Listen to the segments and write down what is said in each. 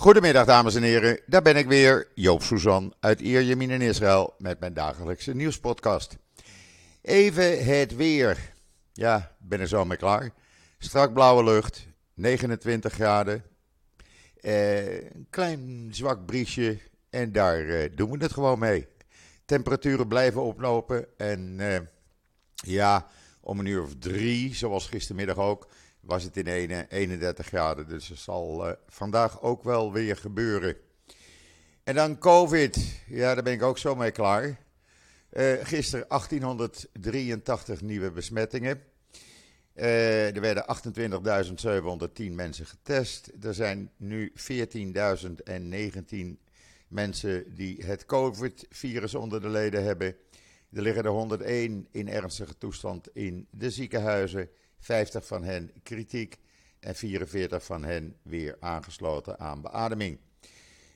Goedemiddag dames en heren, daar ben ik weer, Joop Suzan uit Ierjemien in Israël met mijn dagelijkse nieuwspodcast. Even het weer. Ja, ben er zo mee klaar. Strak blauwe lucht, 29 graden, eh, een klein zwak briesje en daar eh, doen we het gewoon mee. Temperaturen blijven oplopen en eh, ja, om een uur of drie, zoals gistermiddag ook, was het in 31 graden. Dus het zal uh, vandaag ook wel weer gebeuren. En dan COVID. Ja, daar ben ik ook zo mee klaar. Uh, gisteren 1883 nieuwe besmettingen. Uh, er werden 28.710 mensen getest. Er zijn nu 14.019 mensen die het COVID-virus onder de leden hebben. Er liggen er 101 in ernstige toestand in de ziekenhuizen. 50 van hen kritiek en 44 van hen weer aangesloten aan beademing.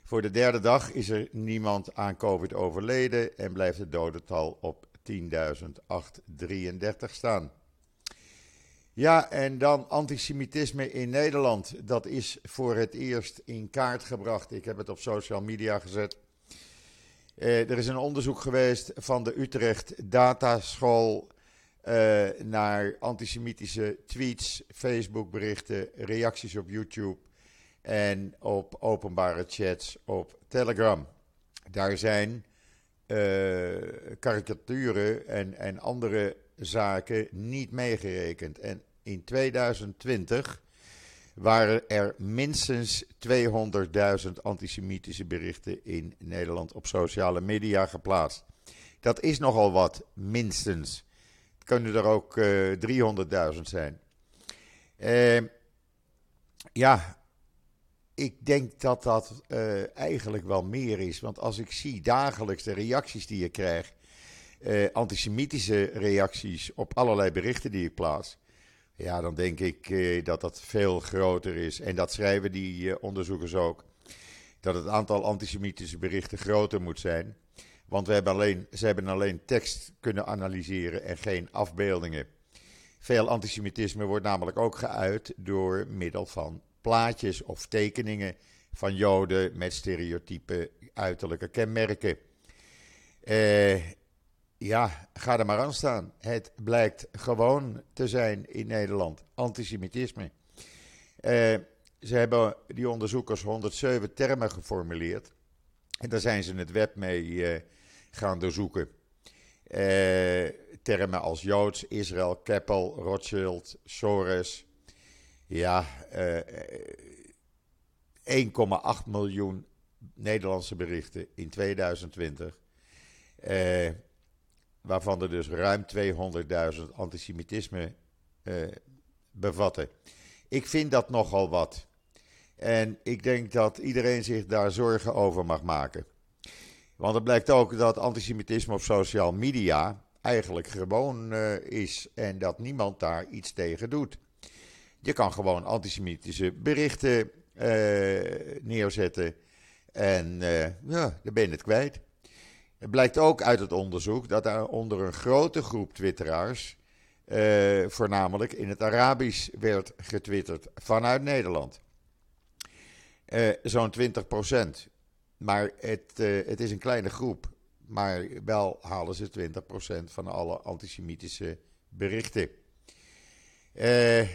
Voor de derde dag is er niemand aan COVID overleden en blijft het dodental op 10.833 staan. Ja, en dan antisemitisme in Nederland. Dat is voor het eerst in kaart gebracht. Ik heb het op social media gezet. Eh, er is een onderzoek geweest van de Utrecht Dataschool uh, naar antisemitische tweets, Facebook-berichten, reacties op YouTube en op openbare chats op Telegram. Daar zijn uh, karikaturen en, en andere zaken niet meegerekend. En in 2020 waren er minstens 200.000 antisemitische berichten in Nederland op sociale media geplaatst. Dat is nogal wat, minstens kunnen er ook uh, eh, 300.000 zijn. Uh, ja, ik denk dat dat uh, eigenlijk wel meer is. Want als ik zie dagelijks de reacties die je krijgt, antisemitische reacties op allerlei berichten die ik plaats. Ja, dan denk ik dat dat veel groter is. En dat schrijven die onderzoekers ook. Dat het aantal antisemitische berichten groter moet zijn. Want we hebben alleen, ze hebben alleen tekst kunnen analyseren en geen afbeeldingen. Veel antisemitisme wordt namelijk ook geuit door middel van plaatjes of tekeningen van Joden met stereotype uiterlijke kenmerken. Eh, ja, ga er maar aan staan. Het blijkt gewoon te zijn in Nederland. Antisemitisme. Eh, ze hebben, die onderzoekers, 107 termen geformuleerd. En daar zijn ze het web mee eh, gaan doorzoeken. Uh, termen als Joods, Israël, Keppel, Rothschild, Soros. Ja, uh, eh, 1,8 miljoen Nederlandse berichten in 2020. Uh, eh, waarvan er dus ruim 200.000 antisemitisme bevatten. Ik vind dat nogal wat. En ik denk dat iedereen zich daar zorgen over mag maken. Want het blijkt ook dat antisemitisme op social media eigenlijk gewoon uh, is en dat niemand daar iets tegen doet. Je kan gewoon antisemitische berichten uh, neerzetten en uh, ja, dan ben je het kwijt. Het blijkt ook uit het onderzoek dat er onder een grote groep twitteraars, voornamelijk in het Arabisch, werd getwitterd vanuit Nederland. Zo'n 20 procent. Maar het, uh, het is een kleine groep. Maar wel halen ze 20% van alle antisemitische berichten. Uh,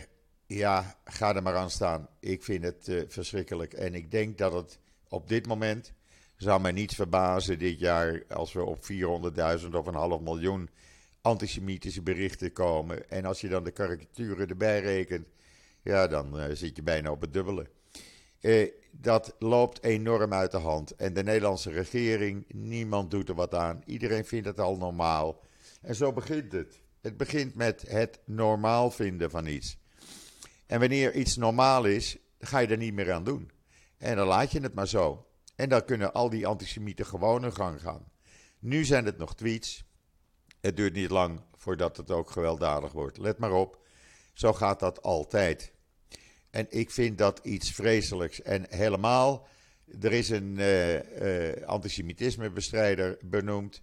ja, ga er maar aan staan. Ik vind het verschrikkelijk. En ik denk dat het op dit moment. Zou mij niets verbazen dit jaar als we op 400.000 of een half miljoen antisemitische berichten komen. En als je dan de karikaturen erbij rekent, ja, dan zit je bijna op het dubbele. Eh, dat loopt enorm uit de hand. En de Nederlandse regering, niemand doet er wat aan. Iedereen vindt het al normaal. En zo begint het. Het begint met het normaal vinden van iets. En wanneer iets normaal is, ga je er niet meer aan doen. En dan laat je het maar zo. En dan kunnen al die antisemieten gewoon hun gang gaan. Nu zijn het nog tweets. Het duurt niet lang voordat het ook gewelddadig wordt. Let maar op, zo gaat dat altijd. En ik vind dat iets vreselijks. En helemaal, er is een uh, uh, antisemitismebestrijder benoemd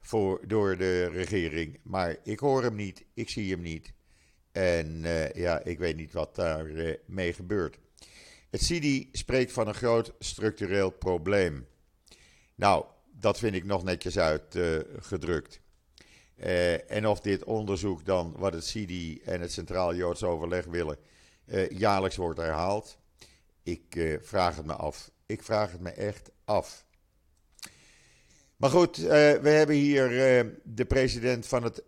voor, door de regering. Maar ik hoor hem niet, ik zie hem niet. En uh, ja, ik weet niet wat daar mee gebeurt. Het CIDI spreekt van een groot structureel probleem. Nou, dat vind ik nog netjes uitgedrukt. En of dit onderzoek dan, wat het CIDI en het Centraal Joods Overleg willen, uh, jaarlijks wordt herhaald. Ik uh, vraag het me af. Ik vraag het me echt af. Maar goed, we hebben hier de president van het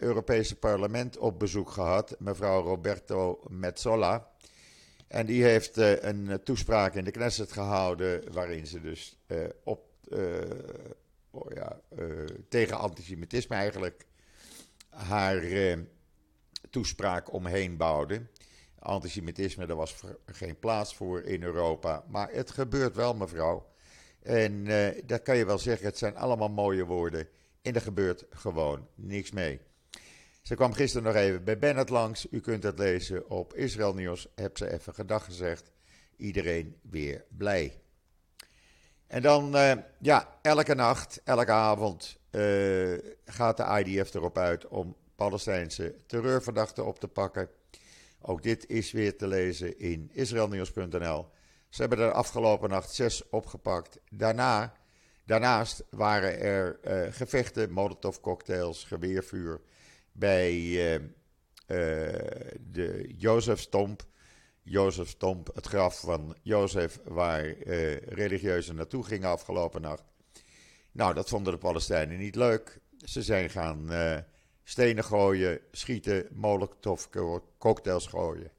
Europese parlement op bezoek gehad, mevrouw Roberto Metsola. En die heeft een toespraak in de Knesset gehouden waarin ze dus op oh ja, tegen antisemitisme eigenlijk haar toespraak omheen bouwde. Antisemitisme, daar was geen plaats voor in Europa. Maar het gebeurt wel, mevrouw. En uh, dat kan je wel zeggen, het zijn allemaal mooie woorden. En er gebeurt gewoon niks mee. Ze kwam gisteren nog even bij Bennett langs. U kunt het lezen op Israël Nieuws. Heb ze even gedag gezegd. Iedereen weer blij. En dan, uh, ja, elke nacht, elke avond uh, gaat de IDF erop uit om Palestijnse terreurverdachten op te pakken. Ook dit is weer te lezen in israelnieuws.nl. Ze hebben er afgelopen nacht zes opgepakt. Daarna, daarnaast waren er uh, gevechten, molotovcocktails, geweervuur bij de Jozefstomp Jozef Stomp, het graf van Jozef, waar religieuzen naartoe gingen afgelopen nacht. Nou, dat vonden de Palestijnen niet leuk. Ze zijn gaan stenen gooien, schieten, molotov cocktails gooien.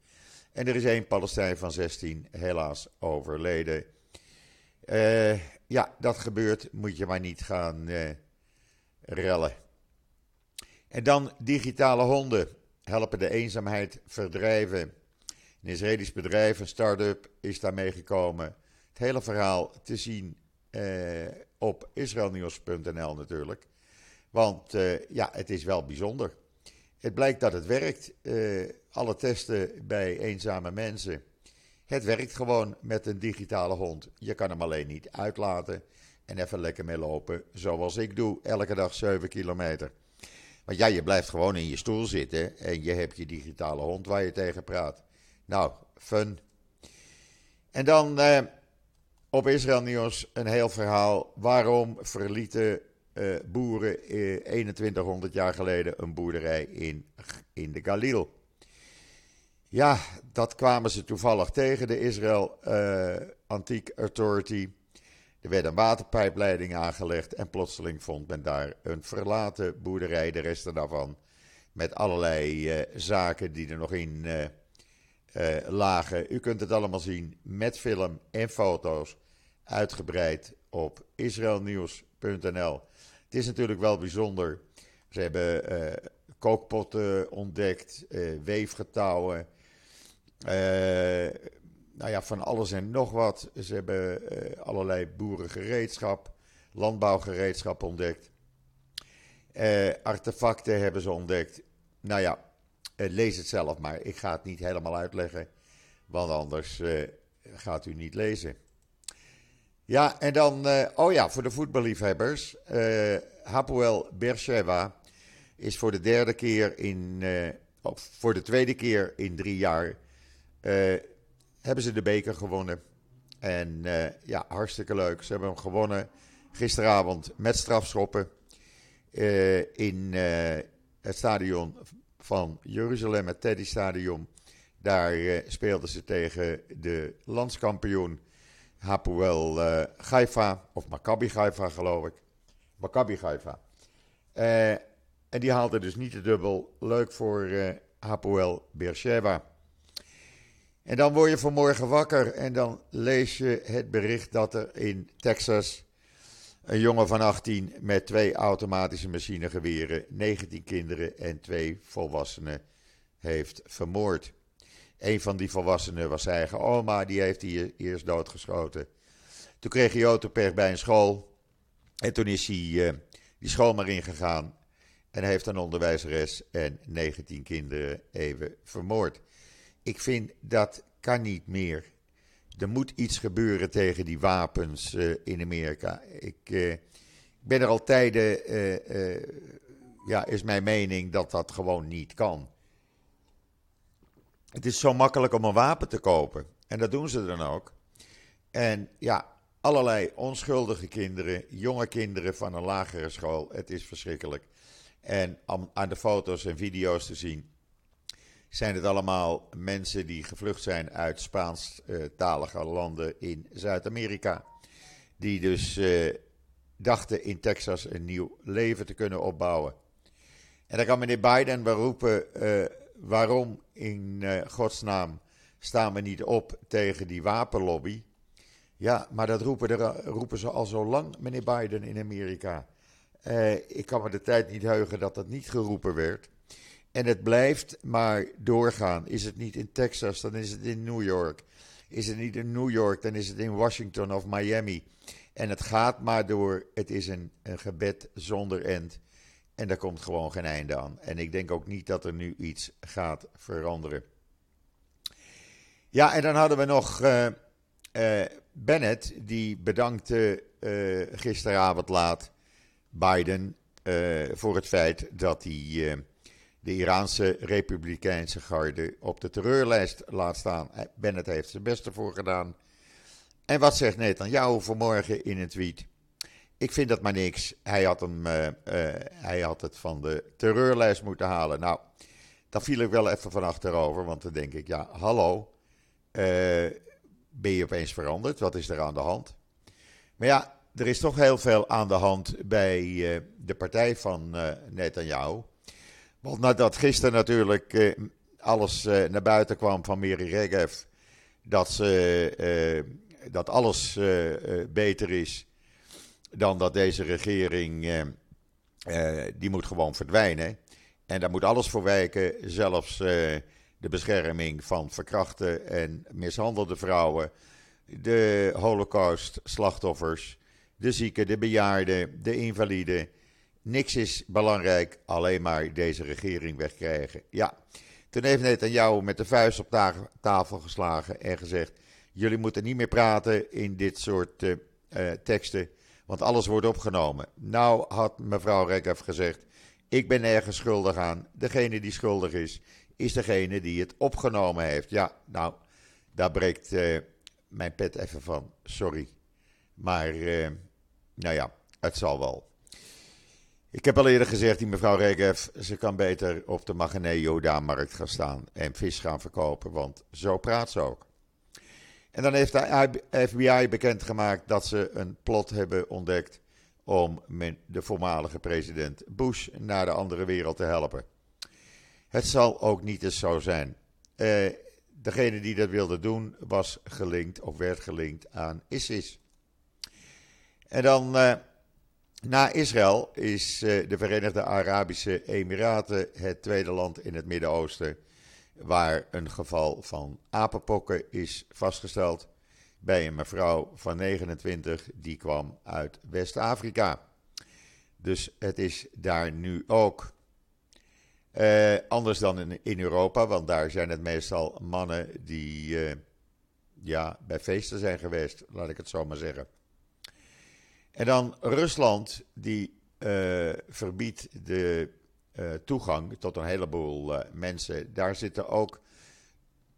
En er is één Palestijn van 16 helaas overleden. Uh, ja, dat gebeurt, moet je maar niet gaan rellen. En dan digitale honden helpen de eenzaamheid verdrijven. Een Israëlisch bedrijf, een start-up, is daarmee gekomen. Het hele verhaal te zien eh, op israelnieuws.nl natuurlijk. Want eh, ja, het is wel bijzonder. Het blijkt dat het werkt. Uh, alle testen bij eenzame mensen. Het werkt gewoon met een digitale hond. Je kan hem alleen niet uitlaten en even lekker mee lopen. Zoals ik doe, elke dag 7 kilometer. Want ja, je blijft gewoon in je stoel zitten en je hebt je digitale hond waar je tegen praat. Nou, fun. En dan eh, op Israël Nieuws een heel verhaal. Waarom verlieten eh, boeren eh, 2100 jaar geleden een boerderij in, in de Galil? Ja, dat kwamen ze toevallig tegen, de Israel uh, Antique Authority. Er werd een waterpijpleiding aangelegd en plotseling vond men daar een verlaten boerderij, de resten daarvan. Met allerlei zaken die er nog in lagen. U kunt het allemaal zien met film en foto's. Uitgebreid op Het is natuurlijk wel bijzonder. Ze hebben uh, kookpotten ontdekt, uh, weefgetouwen. nou ja, van alles en nog wat. Ze hebben allerlei boerengereedschap, landbouwgereedschap ontdekt. artefacten hebben ze ontdekt. Nou ja, lees het zelf maar. Ik ga het niet helemaal uitleggen, want anders gaat u niet lezen. Ja, en dan, uh, oh ja, voor de voetballiefhebbers. Hapoel Beersheba is voor de derde keer in, of voor de tweede keer in drie jaar, hebben ze de beker gewonnen. En ja, hartstikke leuk. Ze hebben hem gewonnen gisteravond met strafschoppen in het stadion van Jeruzalem, het Teddy Stadion. Daar uh, speelden ze tegen de landskampioen Hapoel uh, Haifa, of Maccabi Haifa geloof ik. Maccabi Haifa. Uh, en die haalde dus niet de dubbel. Leuk voor uh, Hapoel Beersheba. En dan word je vanmorgen wakker en dan lees je het bericht dat er in Texas een jongen van 18 met twee automatische machinegeweren, 19 kinderen en twee volwassenen heeft vermoord. Een van die volwassenen was zijn eigen oma, die heeft hij eerst doodgeschoten. Toen kreeg hij autopech bij een school en toen is hij uh, die school maar ingegaan en heeft een onderwijzeres en 19 kinderen even vermoord. Ik vind dat kan niet meer. Er moet iets gebeuren tegen die wapens uh, in Amerika. Ik, uh, ben er al tijden, ja, is mijn mening dat dat gewoon niet kan. Het is zo makkelijk om een wapen te kopen. En dat doen ze dan ook. En ja, allerlei onschuldige kinderen, jonge kinderen van een lagere school. Het is verschrikkelijk. En aan de foto's en video's te zien, zijn het allemaal mensen die gevlucht zijn uit Spaanstalige landen in Zuid-Amerika. Die dus eh, dachten in Texas een nieuw leven te kunnen opbouwen. En dan kan meneer Biden wel roepen: uh, waarom in uh, godsnaam staan we niet op tegen die wapenlobby? Ja, maar dat roepen, roepen ze al zo lang, meneer Biden, in Amerika. Uh, ik kan me de tijd niet heugen dat dat niet geroepen werd. En het blijft maar doorgaan. Is het niet in Texas, dan is het in New York. Is het niet in New York, dan is het in Washington of Miami. En het gaat maar door. Het is een, een gebed zonder end. En daar komt gewoon geen einde aan. En ik denk ook niet dat er nu iets gaat veranderen. Ja, en dan hadden we nog uh, Bennett, die bedankte uh, gisteravond laat Biden voor het feit dat hij de Iraanse Republikeinse Garde op de terreurlijst laat staan. Bennett heeft zijn best ervoor gedaan. En wat zegt Netanyahu vanmorgen in een tweet? Ik vind dat maar niks. Hij had, hem, uh, uh, hij had het van de terreurlijst moeten halen. Nou, daar viel ik wel even van achterover, want dan denk ik, ja, hallo, uh, ben je opeens veranderd? Wat is er aan de hand? Maar ja, er is toch heel veel aan de hand bij de partij van Netanyahu. Want nadat gisteren natuurlijk alles naar buiten kwam van Miri Regev, dat, ze, dat alles beter is dan dat deze regering, uh, uh, die moet gewoon verdwijnen. En daar moet alles voor wijken, zelfs uh, de bescherming van verkrachte en mishandelde vrouwen, de holocaust-slachtoffers, de zieken, de bejaarden, de invaliden. Niks is belangrijk, alleen maar deze regering wegkrijgen. Ja, toen heeft Netanyahu met de vuist op tafel geslagen en gezegd: Jullie moeten niet meer praten in dit soort teksten. Want alles wordt opgenomen. Nou had mevrouw Rekev gezegd: Ik ben ergens schuldig aan. Degene die schuldig is, is degene die het opgenomen heeft. Ja, nou, daar breekt uh, mijn pet even van. Sorry. Maar, uh, nou ja, het zal wel. Ik heb al eerder gezegd, die mevrouw Regev, ze kan beter op de Magenee Joda-markt gaan staan en vis gaan verkopen, want zo praat ze ook. En dan heeft de FBI bekendgemaakt dat ze een plot hebben ontdekt om de voormalige president Bush naar de andere wereld te helpen. Het zal ook niet eens zo zijn. Uh, degene die dat wilde doen was gelinkt of werd gelinkt aan ISIS. En dan uh, na Israël is uh, de Verenigde Arabische Emiraten het tweede land in het Midden-Oosten waar een geval van apenpokken is vastgesteld bij een mevrouw van 29 die kwam uit West-Afrika. Dus het is daar nu ook. Uh, anders dan in, in, Europa, want daar zijn het meestal mannen die uh, ja, bij feesten zijn geweest, laat ik het zo maar zeggen. En dan Rusland, die uh, verbiedt de toegang tot een heleboel uh, mensen. Daar zitten ook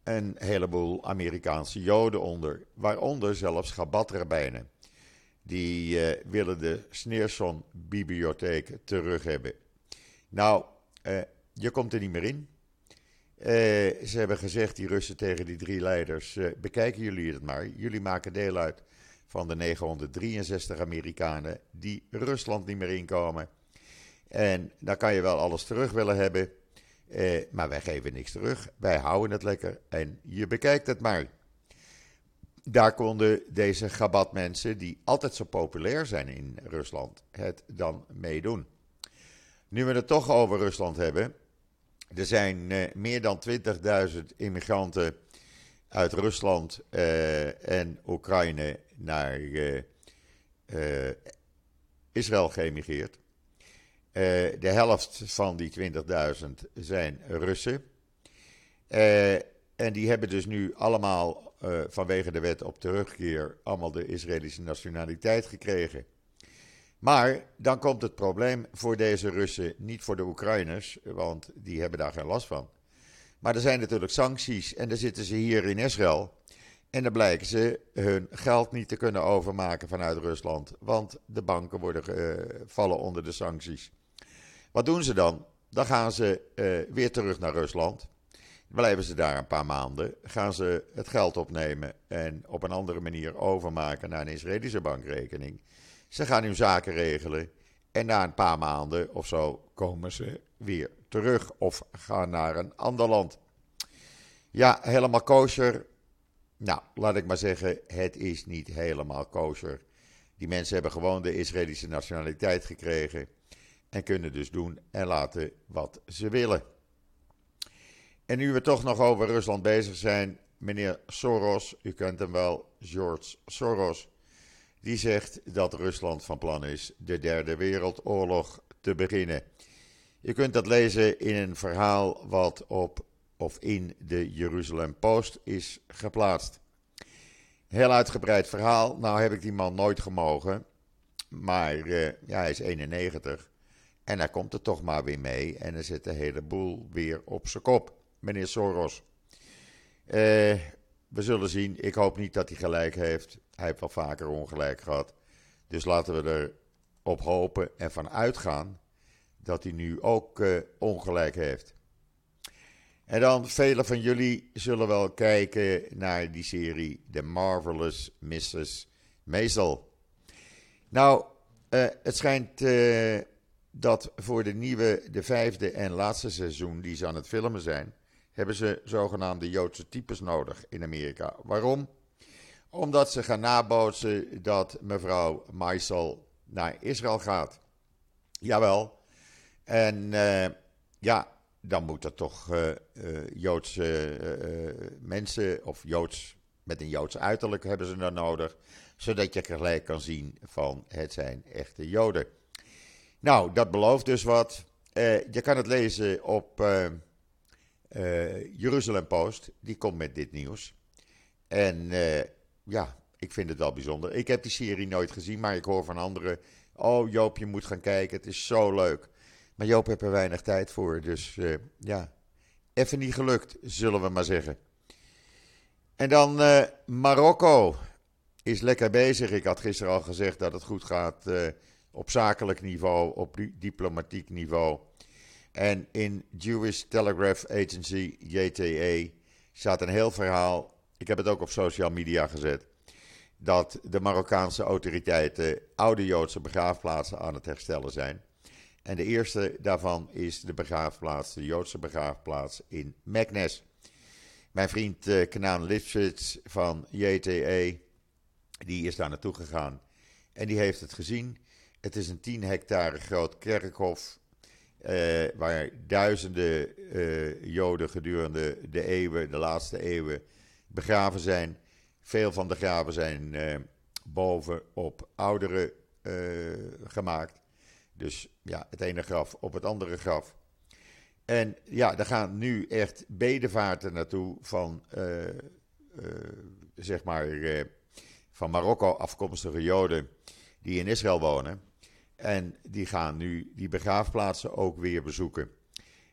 een heleboel Amerikaanse Joden onder, waaronder zelfs Gabat-rabbijnen. Die uh, willen de Sneerson-bibliotheek terug hebben. Nou, je komt er niet meer in. ze hebben gezegd, die Russen tegen die drie leiders, bekijken jullie het maar. Jullie maken deel uit van de 963 Amerikanen die Rusland niet meer inkomen. En dan kan je wel alles terug willen hebben. Eh, maar wij geven niks terug. Wij houden het lekker en je bekijkt het maar. Daar konden deze Gabat-mensen, die altijd zo populair zijn in Rusland, het dan meedoen. Nu we het toch over Rusland hebben. Er zijn eh, meer dan 20.000 immigranten uit Rusland uh, en Oekraïne naar uh, Israël geëmigreerd. Uh, de helft van die 20.000 zijn Russen. Uh, en die hebben dus nu allemaal uh, vanwege de wet op terugkeer allemaal de Israëlische nationaliteit gekregen. Maar dan komt het probleem voor deze Russen, niet voor de Oekraïners, want die hebben daar geen last van. Maar er zijn natuurlijk sancties en dan zitten ze hier in Israël. En dan blijken ze hun geld niet te kunnen overmaken vanuit Rusland, want de banken worden, vallen onder de sancties. Wat doen ze dan? Dan gaan ze uh, weer terug naar Rusland. Blijven ze daar een paar maanden, gaan ze het geld opnemen en op een andere manier overmaken naar een Israëlische bankrekening. Ze gaan hun zaken regelen en na een paar maanden of zo komen ze weer terug of gaan naar een ander land. Ja, helemaal kosher. Nou, laat ik maar zeggen, het is niet helemaal kosher. Die mensen hebben gewoon de Israëlische nationaliteit gekregen en kunnen dus doen en laten wat ze willen. En nu we toch nog over Rusland bezig zijn, meneer Soros, u kent hem wel, George Soros, die zegt dat Rusland van plan is de derde wereldoorlog te beginnen. Je kunt dat lezen in een verhaal wat op of in de Jeruzalem Post is geplaatst. Heel uitgebreid verhaal. Nou heb ik die man nooit gemogen. Maar uh, ja, hij is 91. En hij komt er toch maar weer mee. En er zit de hele boel weer op zijn kop. Meneer Soros. Uh, we zullen zien. Ik hoop niet dat hij gelijk heeft. Hij heeft wel vaker ongelijk gehad. Dus laten we erop hopen en van uitgaan dat hij nu ook uh, ongelijk heeft. En dan, velen van jullie zullen wel kijken naar die serie The Marvelous Mrs. Maisel. Nou, uh, het schijnt dat voor de nieuwe, de vijfde en laatste seizoen die ze aan het filmen zijn, hebben ze zogenaamde Joodse types nodig in Amerika. Waarom? Omdat ze gaan nabootsen dat mevrouw Maisel naar Israël gaat. Jawel. En uh, ja, dan moeten toch uh, uh, Joodse mensen of Joods met een Joods uiterlijk hebben ze dan nodig, zodat je gelijk kan zien van het zijn echte Joden. Nou, dat belooft dus wat. je kan het lezen op Jeruzalem Post, die komt met dit nieuws. En ja, ik vind het wel bijzonder. Ik heb die serie nooit gezien, maar ik hoor van anderen, oh Joop, je moet gaan kijken, het is zo leuk. Maar Joop heeft er weinig tijd voor. Dus uh, ja, even niet gelukt, zullen we maar zeggen. En dan uh, Marokko is lekker bezig. Ik had gisteren al gezegd dat het goed gaat uh, op zakelijk niveau, op diplomatiek niveau. En in Jewish Telegraph Agency, JTE, staat een heel verhaal. Ik heb het ook op social media gezet. Dat de Marokkaanse autoriteiten oude Joodse begraafplaatsen aan het herstellen zijn. En de eerste daarvan is de begraafplaats, de Joodse begraafplaats in Meknes. Mijn vriend uh, Knaan van JTE, die is daar naartoe gegaan en die heeft het gezien. Het is een 10 hectare groot kerkhof uh, waar duizenden uh, Joden gedurende de eeuwen, de laatste eeuwen, begraven zijn. Veel van de graven zijn boven op ouderen gemaakt. Dus ja, het ene graf op het andere graf. En ja, daar gaan nu echt bedevaarten naartoe van, uh, uh, zeg maar, uh, van Marokko afkomstige Joden die in Israël wonen. En die gaan nu die begraafplaatsen ook weer bezoeken.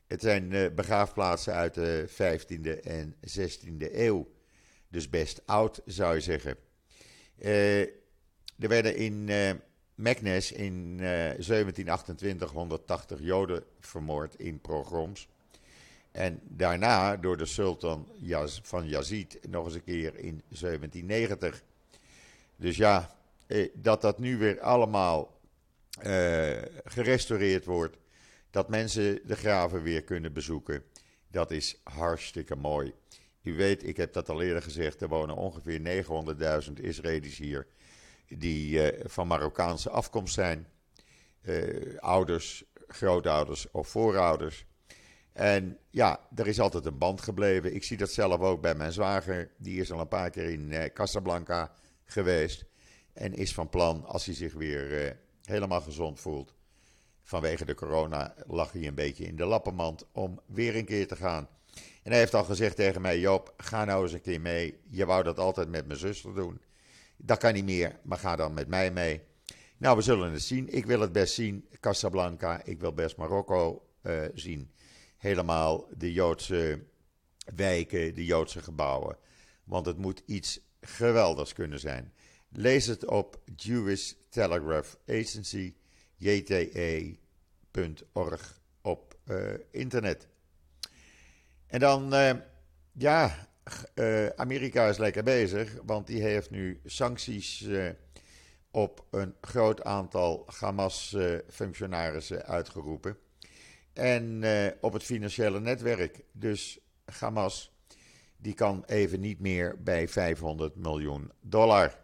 Het zijn begraafplaatsen uit de 15e en 16e eeuw. Dus best oud, zou je zeggen. er werden in Meknes in uh, 1728 180 Joden vermoord in pogroms. En daarna door de sultan van Yazid nog eens een keer in 1790. Dus ja, eh, dat dat nu weer allemaal eh, gerestaureerd wordt. Dat mensen de graven weer kunnen bezoeken. Dat is hartstikke mooi. U weet, ik heb dat al eerder gezegd, er wonen ongeveer 900.000 Israëli's hier die uh, van Marokkaanse afkomst zijn. Uh, ouders, grootouders of voorouders. En ja, er is altijd een band gebleven. Ik zie dat zelf ook bij mijn zwager. Die is al een paar keer in Casablanca geweest. En is van plan, als hij zich weer helemaal gezond voelt. Vanwege de corona lag hij een beetje in de lappenmand om weer een keer te gaan. En hij heeft al gezegd tegen mij: Joop, ga nou eens een keer mee. Je wou dat altijd met mijn zuster doen. Dat kan niet meer, maar ga dan met mij mee. Nou, we zullen het zien. Ik wil het best zien, Casablanca. Ik wil best Marokko uh, zien. Helemaal de Joodse wijken, de Joodse gebouwen. Want het moet iets geweldigs kunnen zijn. Lees het op Jewish Telegraph Agency, jte.org op uh, internet. En dan, uh, ja, uh, Amerika is lekker bezig, want die heeft nu sancties op een groot aantal Hamas-functionarissen uitgeroepen. En op het financiële netwerk. Dus Hamas, die kan even niet meer bij 500 miljoen dollar.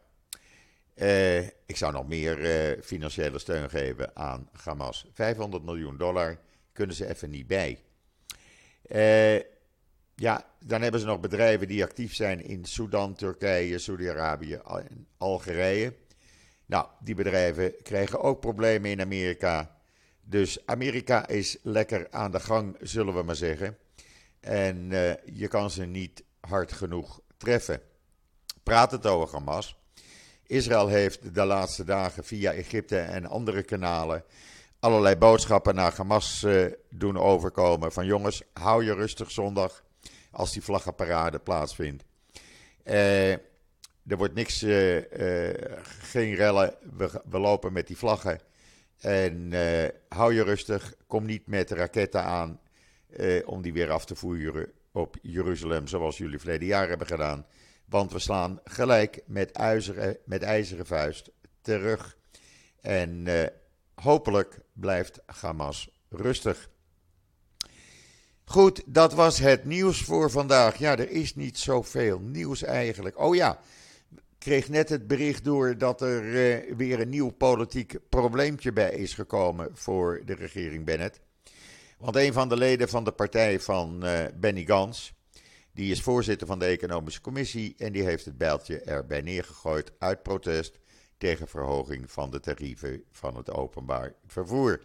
Uh, ik zou nog meer uh, financiële steun geven aan Hamas. 500 miljoen dollar kunnen ze even niet bij. Uh, ja, dan hebben ze nog bedrijven die actief zijn in Sudan, Turkije, Saudi-Arabië en Algerije. Nou, die bedrijven krijgen ook problemen in Amerika. Dus Amerika is lekker aan de gang, zullen we maar zeggen. En je kan ze niet hard genoeg treffen. Praat het over Hamas. Israël heeft de laatste dagen via Egypte en andere kanalen allerlei boodschappen naar Hamas uh, doen overkomen. Van jongens, hou je rustig zondag als die vlaggenparade plaatsvindt. Uh, er wordt niks, uh, geen rellen, we, we, lopen met die vlaggen. En hou je rustig, kom niet met raketten aan om die weer af te voeren op Jeruzalem, zoals jullie verleden jaar hebben gedaan. Want we slaan gelijk met, ijzeren, met ijzeren vuist terug. En uh, hopelijk blijft Hamas rustig. Goed, dat was het nieuws voor vandaag. Ja, er is niet zoveel nieuws eigenlijk. Oh ja, kreeg net het bericht door dat er uh, weer een nieuw politiek probleempje bij is gekomen voor de regering Bennett. Want een van de leden van de partij van uh, Benny Gans, die is voorzitter van de Economische Commissie en die heeft het bijltje erbij neergegooid uit protest tegen verhoging van de tarieven van het openbaar vervoer.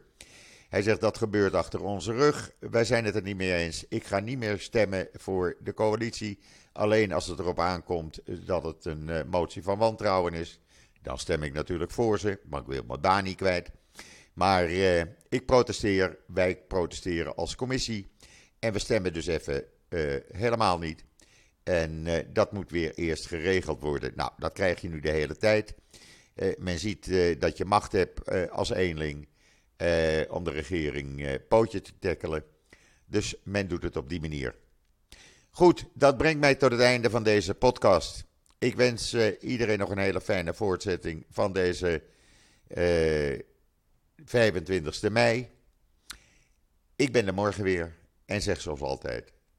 Hij zegt dat gebeurt achter onze rug. Wij zijn het er niet mee eens. Ik ga niet meer stemmen voor de coalitie. Alleen als het erop aankomt dat het een uh, motie van wantrouwen is. Dan stem ik natuurlijk voor ze, maar ik wil mijn baan niet kwijt. Maar uh, ik protesteer, wij protesteren als commissie. En we stemmen dus even helemaal niet. En uh, dat moet weer eerst geregeld worden. Nou, dat krijg je nu de hele tijd. Uh, men ziet dat je macht hebt als eenling om de regering pootje te tackelen. Dus men doet het op die manier. Goed, dat brengt mij tot het einde van deze podcast. Ik wens iedereen nog een hele fijne voortzetting van deze 25 mei. Ik ben er morgen weer en zeg zoals altijd